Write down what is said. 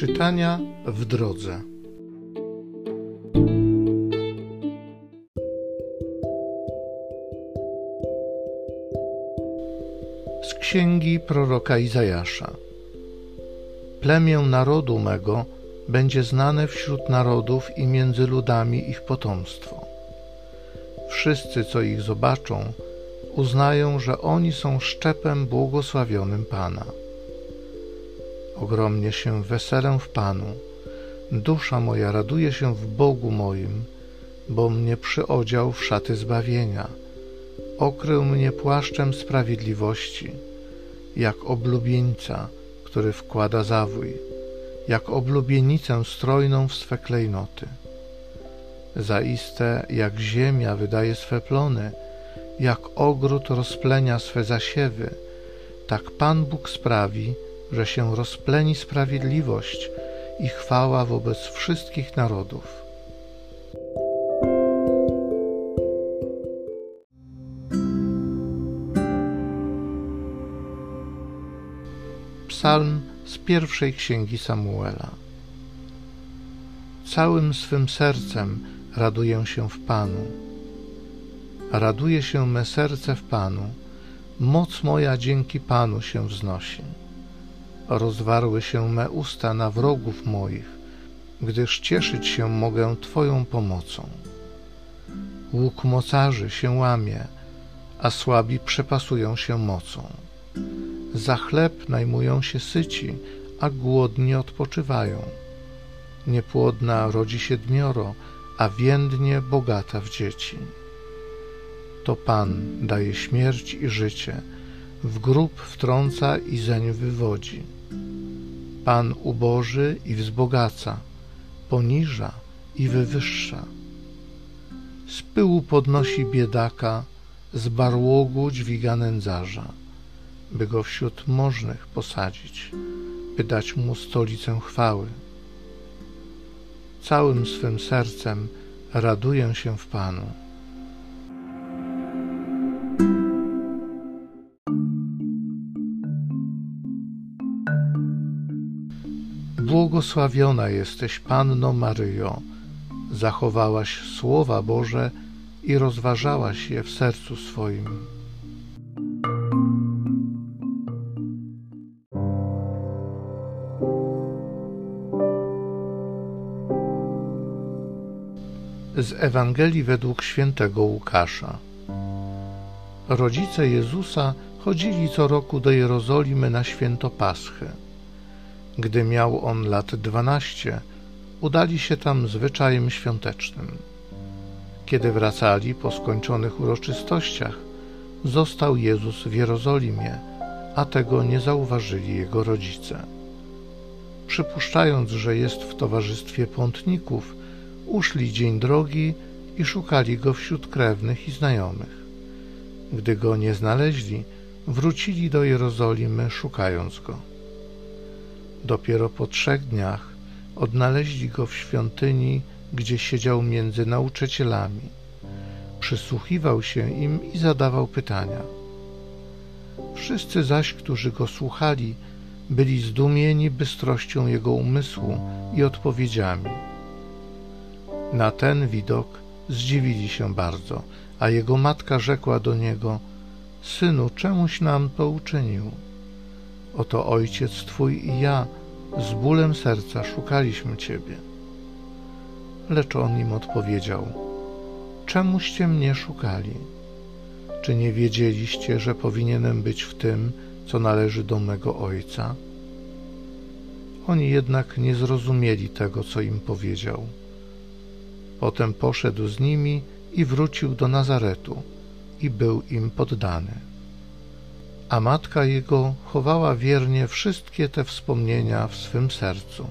Czytania w drodze. Z księgi proroka Izajasza. Plemię narodu mego będzie znane wśród narodów i między ludami ich potomstwo. Wszyscy, co ich zobaczą, uznają, że oni są szczepem błogosławionym Pana. Ogromnie się weselę w Panu. Dusza moja raduje się w Bogu moim, bo mnie przyodział w szaty zbawienia. Okrył mnie płaszczem sprawiedliwości, jak oblubieńca, który wkłada zawój, jak oblubienicę strojną w swe klejnoty. Zaiste, jak ziemia wydaje swe plony, jak ogród rozplenia swe zasiewy, tak Pan Bóg sprawi, że się rozpleni sprawiedliwość i chwała wobec wszystkich narodów. Psalm z pierwszej księgi Samuela. Całym swym sercem raduję się w Panu. Raduje się me serce w Panu, moc moja dzięki Panu się wznosi rozwarły się me usta na wrogów moich, gdyż cieszyć się mogę Twoją pomocą. Łuk mocarzy się łamie, a słabi przepasują się mocą. Za chleb najmują się syci, a głodni odpoczywają. Niepłodna rodzi siedmioro, a więdnie bogata w dzieci. To Pan daje śmierć i życie, w grób wtrąca i zeń wywodzi. Pan uboży i wzbogaca, poniża i wywyższa. Z pyłu podnosi biedaka, z barłogu dźwiga nędzarza, by go wśród możnych posadzić, by dać mu stolicę chwały. Całym swym sercem raduję się w Panu. Błogosławiona jesteś, Panno Maryjo, zachowałaś słowa Boże i rozważałaś je w sercu swoim. Z Ewangelii według świętego Łukasza. Rodzice Jezusa chodzili co roku do Jerozolimy na święto Paschy. Gdy miał on lat dwanaście, udali się tam zwyczajem świątecznym. Kiedy wracali po skończonych uroczystościach, został Jezus w Jerozolimie, a tego nie zauważyli jego rodzice. Przypuszczając, że jest w towarzystwie pątników, uszli dzień drogi i szukali go wśród krewnych i znajomych. Gdy go nie znaleźli, wrócili do Jerozolimy, szukając go. Dopiero po trzech dniach odnaleźli go w świątyni, gdzie siedział między nauczycielami. Przysłuchiwał się im i zadawał pytania. Wszyscy zaś, którzy go słuchali, byli zdumieni bystrością jego umysłu i odpowiedziami. Na ten widok zdziwili się bardzo, a jego matka rzekła do niego: Synu, czemuś nam to uczynił? Oto ojciec twój i ja z bólem serca szukaliśmy ciebie. Lecz on im odpowiedział: Czemuście mnie szukali? Czy nie wiedzieliście, że powinienem być w tym, co należy do mego ojca? Oni jednak nie zrozumieli tego, co im powiedział. Potem poszedł z nimi i wrócił do Nazaretu i był im poddany a matka jego chowała wiernie wszystkie te wspomnienia w swym sercu.